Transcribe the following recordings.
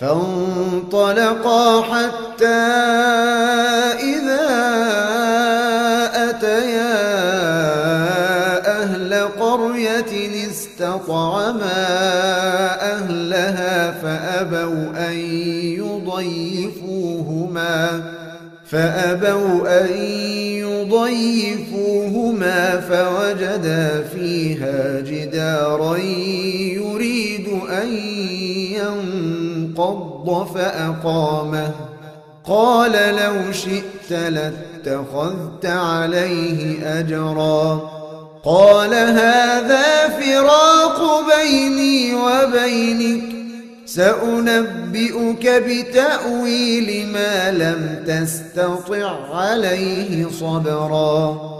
فانطلقا حتى إذا أتيا أهل قرية استطعما أهلها فأبوا أن يضيفوهما فأبوا أن يضيفوهما فوجدا فيها جدارا ينقض فأقامه قال لو شئت لاتخذت عليه أجرا. قال هذا فراق بيني وبينك. سأنبئك بتأويل ما لم تستطع عليه صبرا.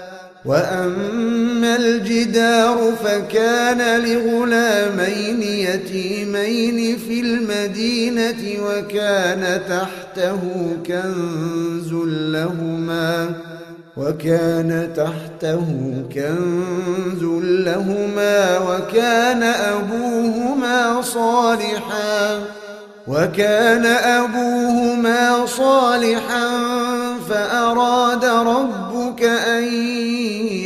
وأما الجدار فكان لغلامين يتيمين في المدينة وكان تحته كنز لهما وكان تحته كنز لهما وكان أبوهما صالحا وكان أبوهما صالحا فأراد ربك أن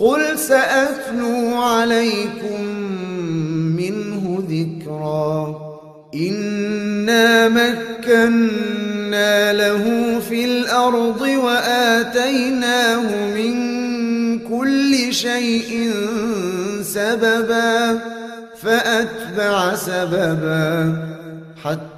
قل سأتلو عليكم منه ذكرا إنا مكنا له في الأرض وآتيناه من كل شيء سببا فأتبع سببا حتى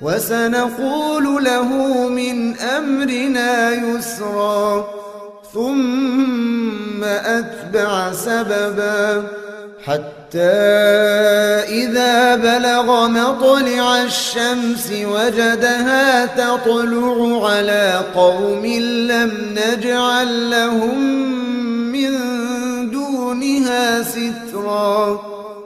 وسنقول له من أمرنا يسرا ثم أتبع سببا. حتى إذا بلغ مطلع الشمس وجدها تطلع على قوم لم نجعل لهم من دونها سترا.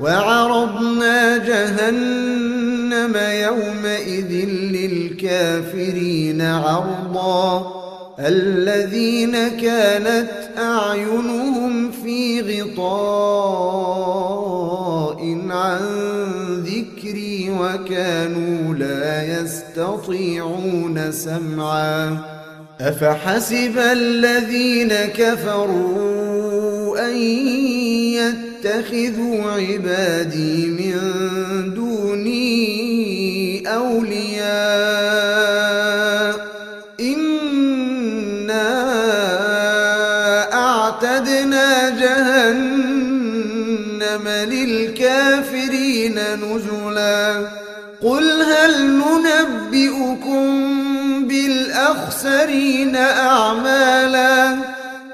وعرضنا جهنم يومئذ للكافرين عرضا. الذين كانت أعينهم في غطاء عن ذكري وكانوا لا يستطيعون سمعا. أفحسب الذين كفروا أن يتخذوا عبادي من دوني أولياء إنا أعتدنا جهنم للكافرين نزلا. قل هل ننبئكم بالأخسرين أعمالا؟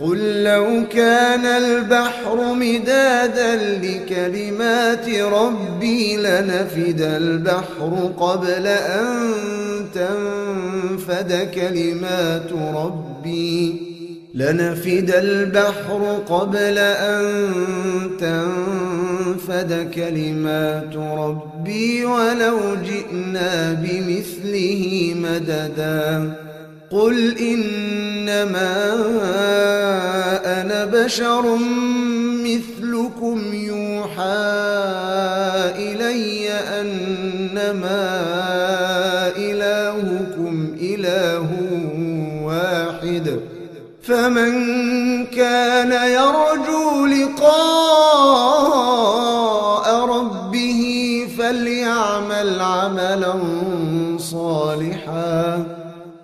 قل لو كان البحر مدادا لكلمات ربي لنفد البحر قبل أن تنفد كلمات ربي. لنفد البحر قبل أن تنفد كلمات ربي ولو جئنا بمثله مددا. قل إنما أنا بشر مثلكم يوحى إلي أنما إلهكم إله واحد فمن كان يرى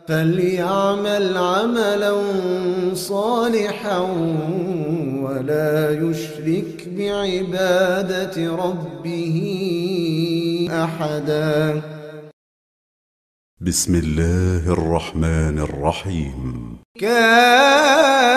فليعمل عملا صالحا ولا يشرك بعبادة ربه أحدا. بسم الله الرحمن الرحيم. كافها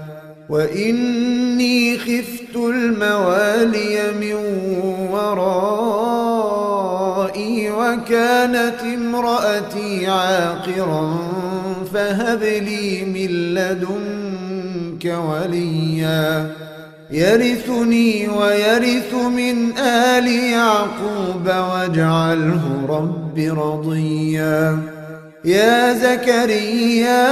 وإني خفت الموالي من ورائي وكانت امرأتي عاقرا فهب لي من لدنك وليا. يرثني ويرث من آل يعقوب واجعله رب رضيا. يا زكريا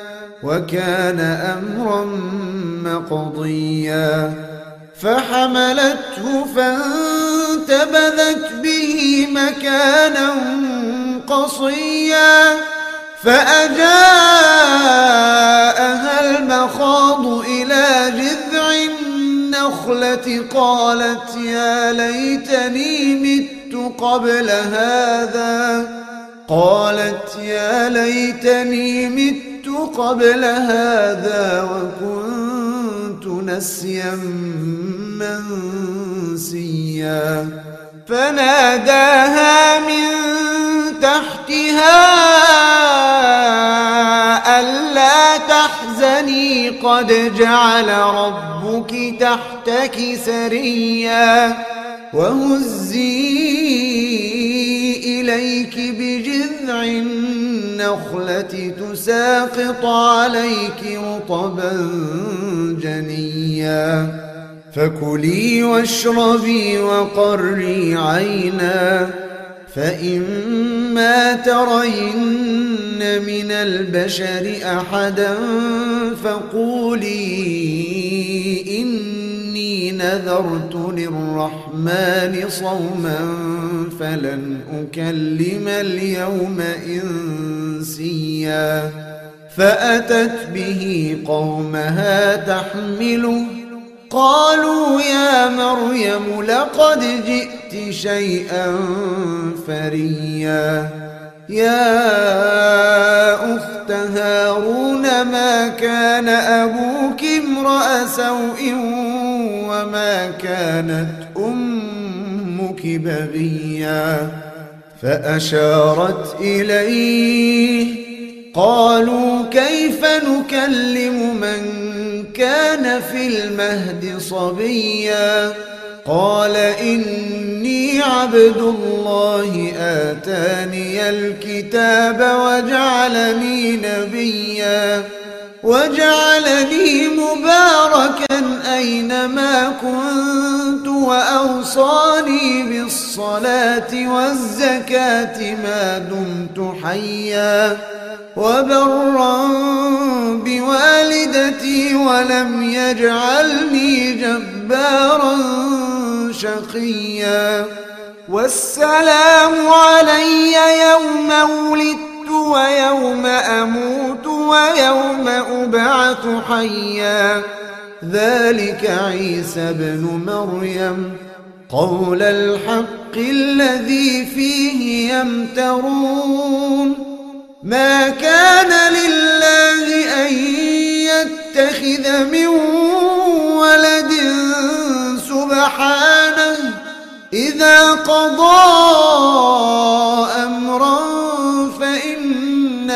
وكان أمرا مقضيا فحملته فانتبذت به مكانا قصيا فأجاءها المخاض إلى جذع النخلة قالت يا ليتني مت قبل هذا قالت يا ليتني مت قبل هذا وكنت نسيا منسيا. فناداها من تحتها ألا تحزني. قد جعل ربك تحتك سريا. وهزي إليك بجذع النخلة تساقط عليك رطبا جنيا. فكلي واشربي وقري عينا. فإما ترين من البشر أحدا فقولي إني نذرت للرحمن صوما فلن أكلم اليوم إنسيا فأتت به قومها تحمله قالوا يا مريم لقد جئت شيئا فريا يا أخت هارون ما كان أبوك امرأ سوء وما كانت أمك بغيا فأشارت إليه قالوا كيف نكلم من كان في المهد صبيا قال إني عبد الله آتاني الكتاب وجعلني نبيا وجعلني مباركا أينما كنت وأوصاني بالصلاة والزكاة ما دمت حيا وبرا بوالدتي ولم يجعلني جبارا شقيا والسلام علي يوم ولدت ويوم أموت ويوم أبعث حيا. ذلك عيسى بن مريم. قول الحق الذي فيه يمترون. ما كان لله أن يتخذ من ولد سبحانه إذا قضى أمرا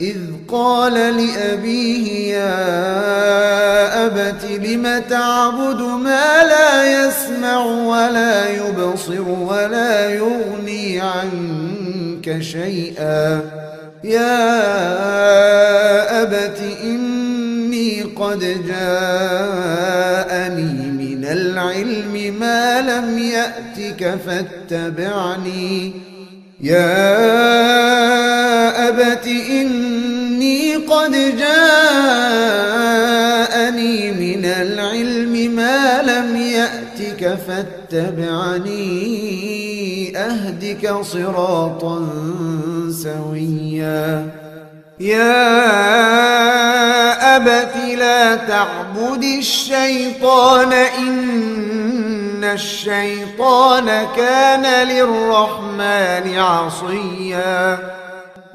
إذ قال لأبيه يا أبت لم تعبد ما لا يسمع ولا يبصر ولا يغني عنك شيئا. يا أبت إني قد جاءني من العلم ما لم يأتك فاتبعني. يا أبت إني قد جاءني من العلم ما لم يأتك فاتبعني أهدك صراطا سويا. يا أبت لا تعبد الشيطان إن الشيطان كان للرحمن عصيا.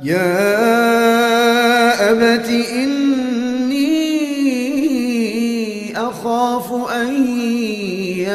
يا أبت إني أخاف أن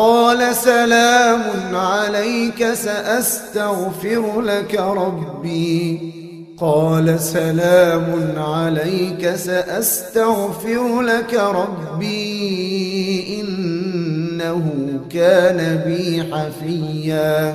قال سلام عليك سأستغفر لك ربي. قال سلام عليك سأستغفر لك ربي. إنه كان بي حفيا.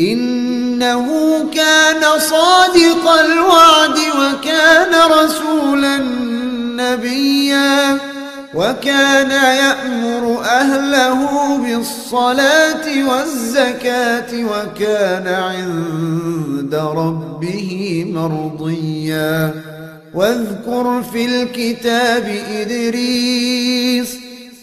إنه كان صادق الوعد وكان رسولا نبيا وكان يأمر أهله بالصلاة والزكاة وكان عند ربه مرضيا. واذكر في الكتاب إدريس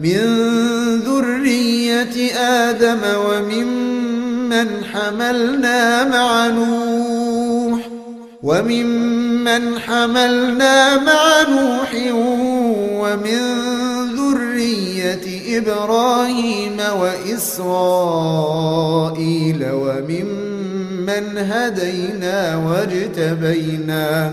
من ذرية آدم وممن حملنا مع نوح وممن حملنا مع نوح ومن ذرية إبراهيم وإسرائيل وممن هدينا واجتبينا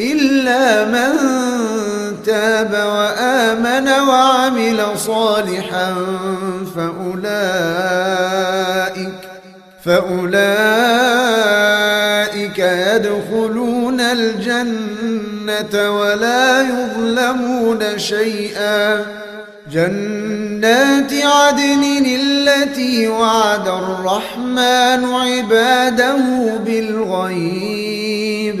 إلا من تاب وآمن وعمل صالحا فأولئك فأولئك يدخلون الجنة ولا يظلمون شيئا. جنات عدن التي وعد الرحمن عباده بالغيب.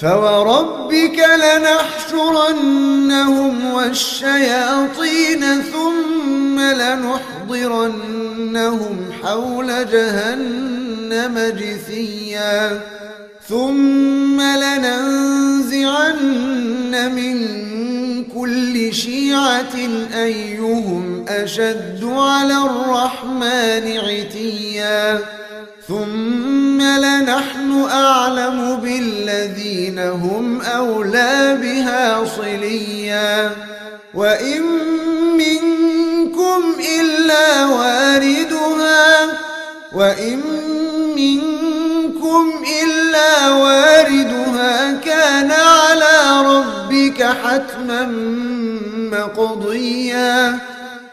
فوربك لنحشرنهم والشياطين ثم لنحضرنهم حول جهنم جثيا ثم لننزعن من كل شيعة أيهم أشد على الرحمن عتيا ثم لنحن أعلم بالذين هم أولى بها صليا. وإن منكم إلا واردها. وإن منكم إلا واردها. كان على ربك حتما مقضيا.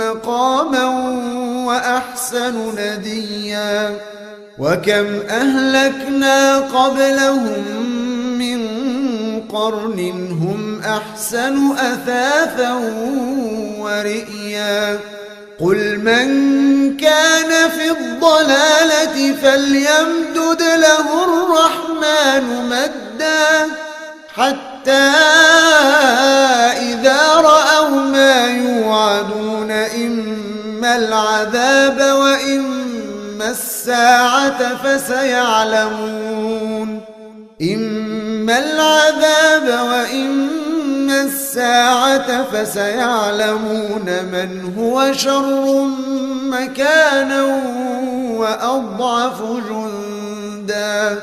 مقاما وأحسن نديا وكم أهلكنا قبلهم من قرن هم أحسن أثاثا ورئيا قل من كان في الضلالة فليمدد له الرحمن مدا حتى إذا رأوا ما يوعدون إما العذاب وإما الساعة فسيعلمون. إما العذاب وإما الساعة فسيعلمون من هو شر مكانا وأضعف جندا.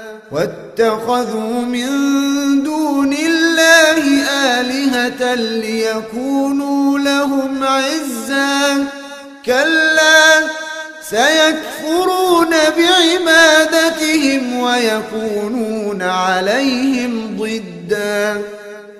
واتخذوا من دون الله آلهة ليكونوا لهم عزا. كلا سيكفرون بعبادتهم ويكونون عليهم ضدا.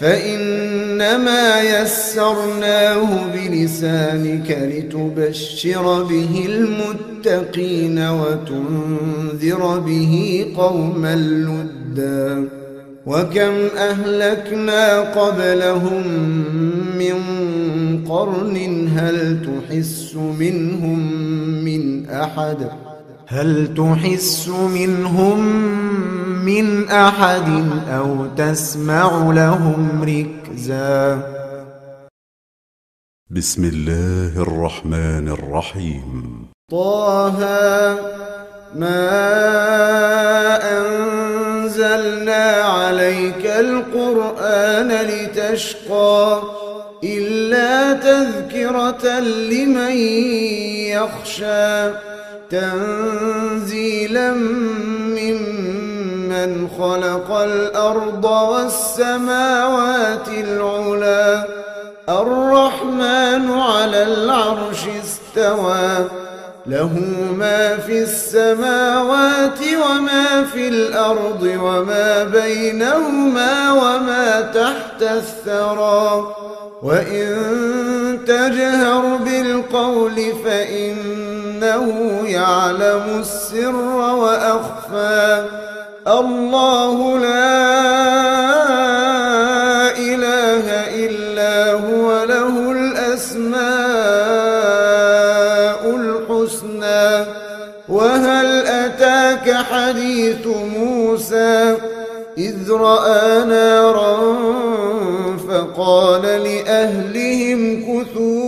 فإنما يسرناه بلسانك لتبشر به المتقين وتنذر به قوما لدا. وكم أهلكنا قبلهم من قرن هل تحس منهم من أحد؟ هل تحس منهم من أحد أو تسمع لهم ركزا؟ بسم الله الرحمن الرحيم. طه ما أنزلنا عليك القرآن لتشقى إلا تذكرة لمن يخشى. تنزيلا ممن خلق الأرض والسماوات العلا. الرحمن على العرش استوى. له ما في السماوات وما في الأرض وما بينهما وما تحت الثرى. وإن تجهر بالقول فإنه يعلم السر وأخفى. الله لا إله إلا هو له الأسماء الحسنى. وهل أتاك حديث موسى؟ إذ رأى نارا فقال لأهلهم كثوا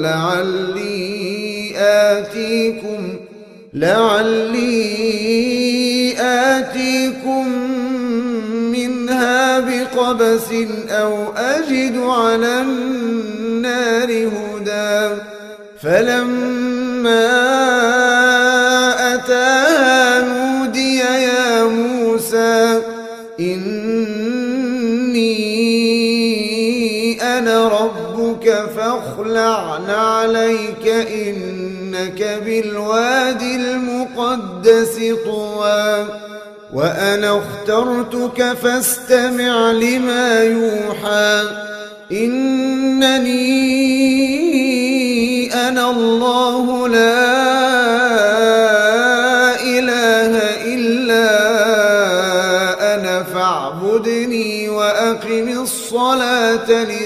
لعلي آتيكم لعلي آتيكم منها بقبس أو أجد على النار هدى. فلما فاخلع عليك إنك بالوادي المقدس طوى. وأنا اخترتك فاستمع لما يوحى. إنني أنا الله لا إله إلا أنا فاعبدني وأقم الصلاة إن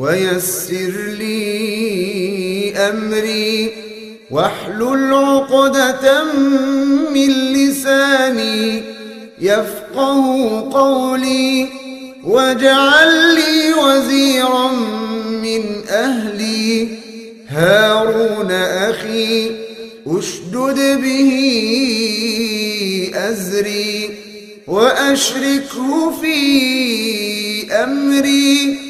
ويسر لي أمري. واحلل عقدة من لساني. يفقه قولي. واجعل لي وزيرا من أهلي. هارون أخي أشدد به أزري. وأشركه في أمري.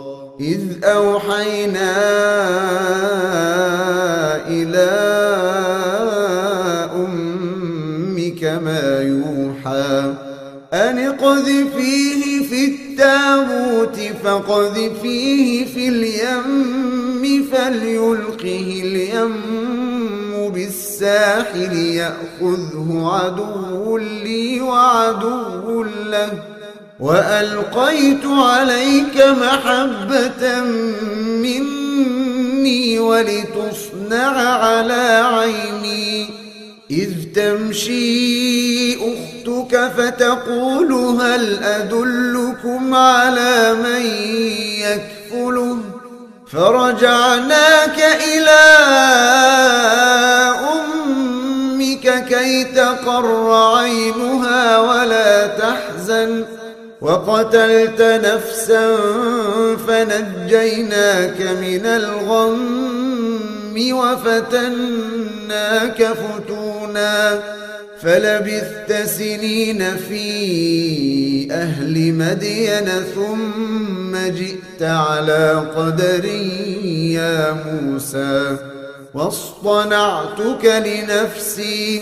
إذ أوحينا إلى أمك ما يوحى أن اقذفيه في التابوت فقذفيه في اليم فليلقه اليم بالساحل يأخذه عدو لي وعدو له وألقيت عليك محبة مني ولتصنع على عيني. إذ تمشي أختك فتقول هل أدلكم على من يكفله؟ فرجعناك إلى أمك كي تقر عينها ولا تحزن. وقتلت نفسا فنجيناك من الغم وفتناك فتونا فلبثت سنين في أهل مدين ثم جئت على قدر يا موسى واصطنعتك لنفسي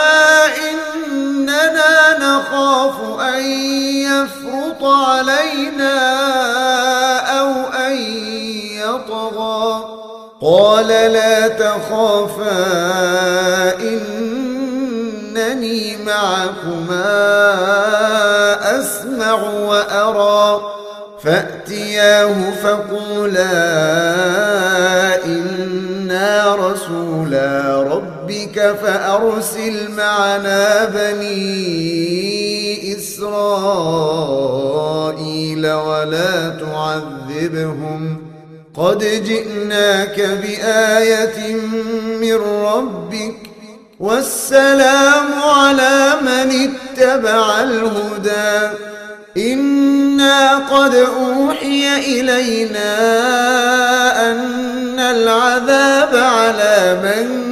علينا أو أن يطغى قال لا تخافا إنني معكما أسمع وأرى فأتياه فقولا إنا رسولا ربك فأرسل معنا بني إسرائيل ولا تعذبهم. قد جئناك بآية من ربك والسلام على من اتبع الهدى. إنا قد أوحي إلينا أن العذاب على من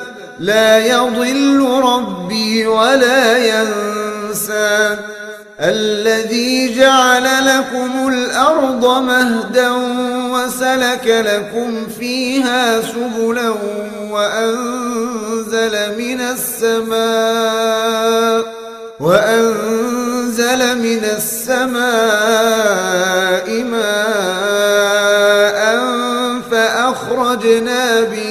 لا يضل ربي ولا ينسى. الذي جعل لكم الأرض مهدا وسلك لكم فيها سبلا وأنزل من السماء وأنزل من السماء ماء فأخرجنا به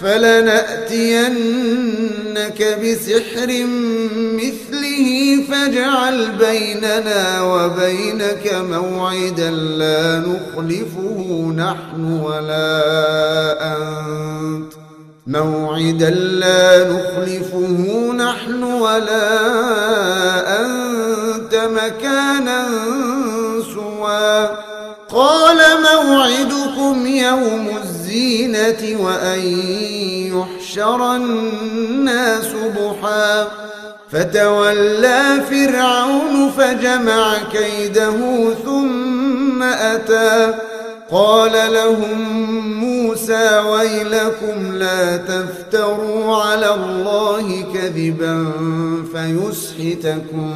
فلنأتينك بسحر مثله فاجعل بيننا وبينك موعدا لا نخلفه نحن ولا أنت. موعدا لا نخلفه نحن ولا أنت مكانا سوى. قال موعدكم يوم الزينة وأن يحشر الناس ضحى. فتولى فرعون فجمع كيده ثم أتى. قال لهم موسى ويلكم لا تفتروا على الله كذبا فيسحتكم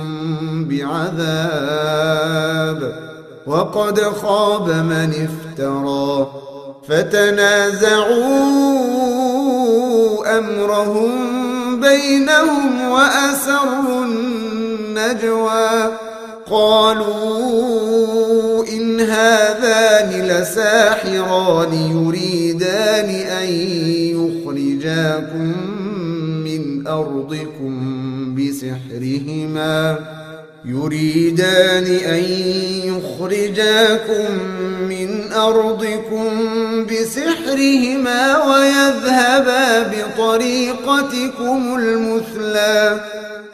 بعذاب. وقد خاب من افترى. فتنازعوا أمرهم بينهم وأسروا النجوى. قالوا إن هذان لساحران يريدان أن يخرجاكم من أرضكم بسحرهما. يريدان أن يخرجاكم من أرضكم بسحرهما ويذهبا بطريقتكم المثلى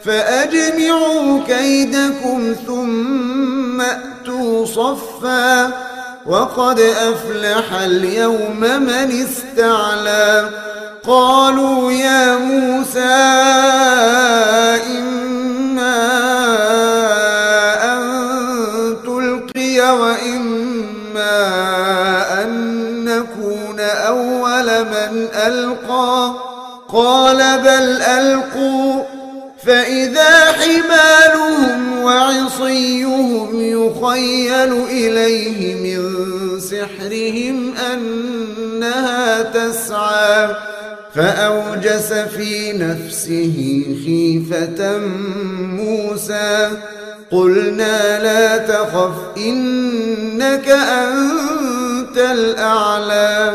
فأجمعوا كيدكم ثم أتوا صفا وقد أفلح اليوم من استعلى قالوا يا موسى إما ألقى. قال بل ألقوا. فإذا حبالهم وعصيهم يخيل إليه من سحرهم أنها تسعى. فأوجس في نفسه خيفة موسى. قلنا لا تخف إنك أنت الأعلى.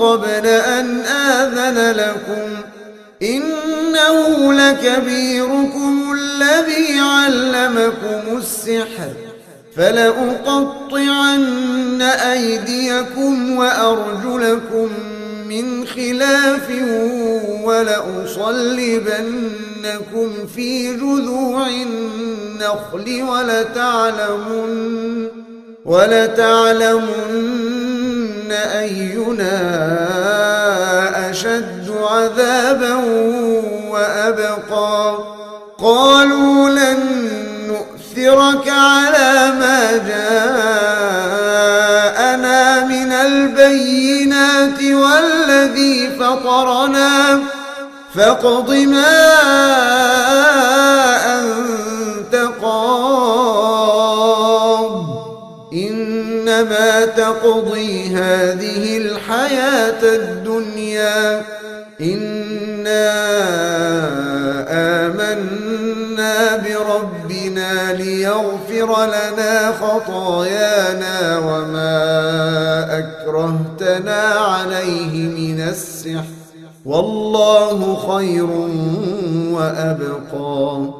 قبل أن آذن لكم إنه لكبيركم الذي علمكم السحر فلأقطعن أيديكم وأرجلكم من خلاف ولأصلبنكم في جذوع النخل ولتعلمن ولتعلمن أينا أشد عذابا وأبقى. قالوا لن نؤثرك على ما جاء بالبينات والذي فطرنا. فاقض ما إنما تقضي هذه الحياة الدنيا. إنا آمنا بربنا ليغفر لنا خطايانا وما أكرهتنا عليه من السحر. والله خير وأبقى.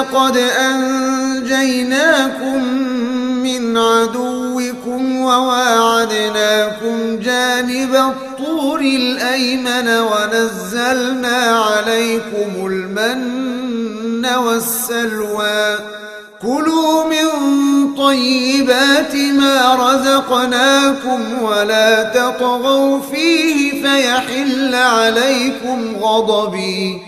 قد أنجيناكم من عدوكم وواعدناكم جانب الطور الأيمن ونزلنا عليكم المن والسلوى. كلوا من طيبات ما رزقناكم ولا تطغوا فيه فيحل عليكم غضبي.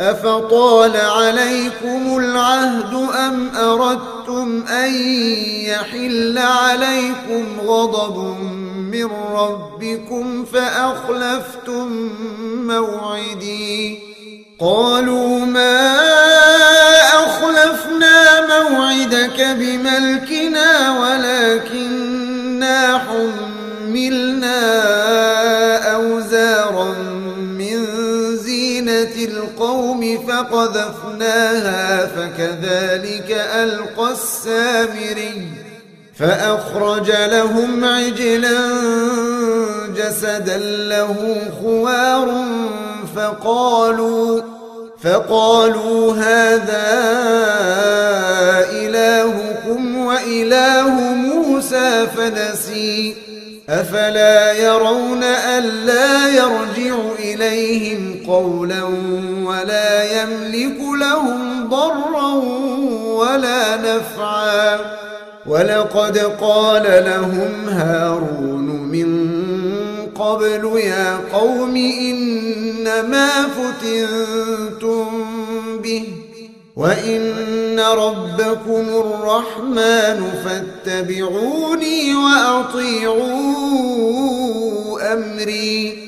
أفطال عليكم العهد أم أردتم أن يحل عليكم غضب من ربكم فأخلفتم موعدي قالوا ما أخلفنا موعدك بملكنا ولكننا حملنا أوزارا القوم فقذفناها فكذلك ألقى السامري. فأخرج لهم عجلا جسدا له خوار فقالوا فقالوا هذا إلهكم وإله موسى فنسي. أفلا يرون ألا يرجع إليهم قولا ولقد قال لهم هارون من قبل يا قوم إنما فتنتم به وإن ربكم الرحمن فاتبعوني وأطيعوا أمري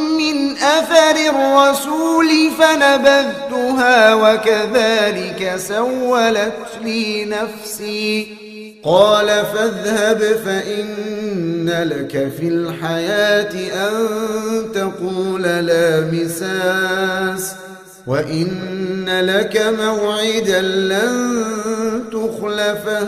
من أثر الرسول فنبذتها وكذلك سولت لي نفسي. قال فاذهب فإن لك في الحياة أن تقول لا مساس وإن لك موعدا لن تخلفه.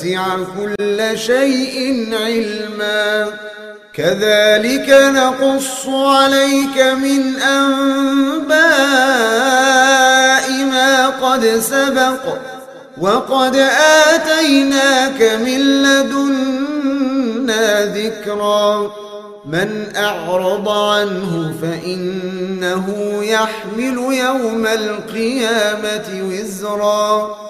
وسع كل شيء علما. كذلك نقص عليك من أنباء ما قد سبق وقد آتيناك من لدنا ذكرا. من أعرض عنه فإنه يحمل يوم القيامة وزرا.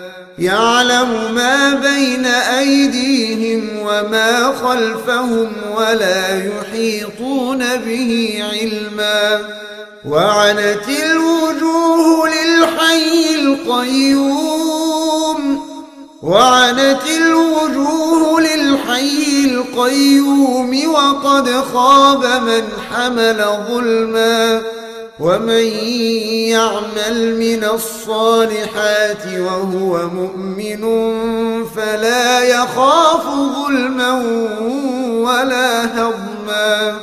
يعلم ما بين أيديهم وما خلفهم ولا يحيطون به علما. وعنت الوجوه للحي القيوم. وعنت الوجوه للحي القيوم. وقد خاب من حمل ظلما. ومن يعمل من الصالحات وهو مؤمن فلا يخاف ظلما ولا هضما.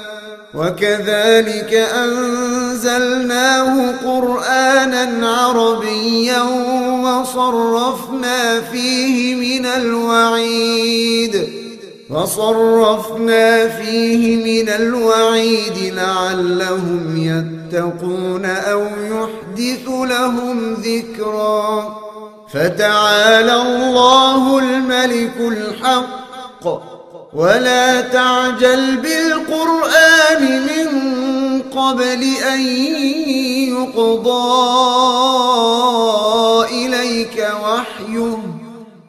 وكذلك أنزلناه قرآنا عربيا وصرفنا فيه من الوعيد. وصرفنا فيه من الوعيد لعلهم يتقون أو يحدث لهم ذكرا. فتعالى الله الملك الحق. ولا تعجل بالقرآن من قبل أن يقضى.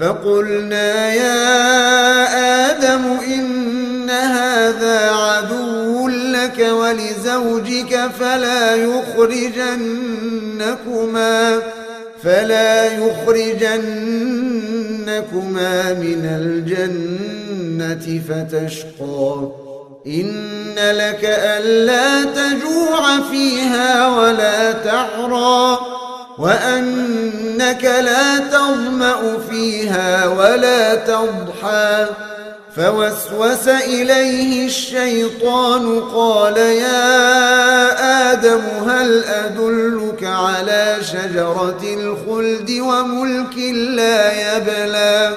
فقلنا يا آدم إن هذا عدو لك ولزوجك فلا يخرجنكما فلا يخرجنكما من الجنة فتشقى. إن لك ألا تجوع فيها ولا تعرى. وأنك لا تظمأ فيها ولا تضحى. فوسوس إليه الشيطان قال يا آدم هل أدلك على شجرة الخلد وملك لا يبلى؟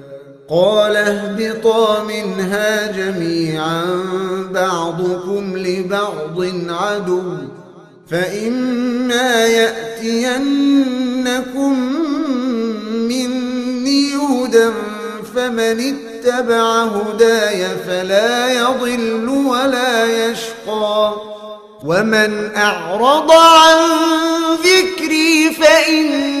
قال اهبطا منها جميعا بعضكم لبعض عدو فإما يأتينكم مني هدى فمن اتبع هداي فلا يضل ولا يشقى ومن أعرض عن ذكري فإن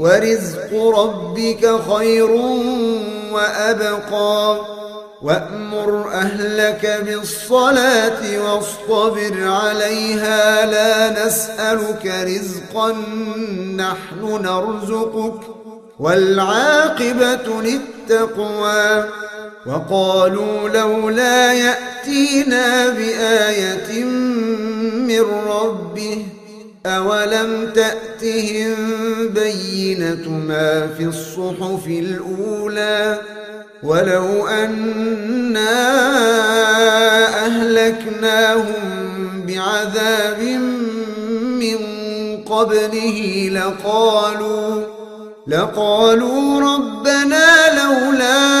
ورزق ربك خير وأبقى. وأمر أهلك بالصلاة واصطبر عليها. لا نسألك رزقا نحن نرزقك. والعاقبة للتقوى. وقالوا لولا يأتينا بآية من ربه أولم تأتهم بينة ما في الصحف الأولى؟ ولو أنا أهلكناهم بعذاب من قبله لقالوا لقالوا ربنا لولا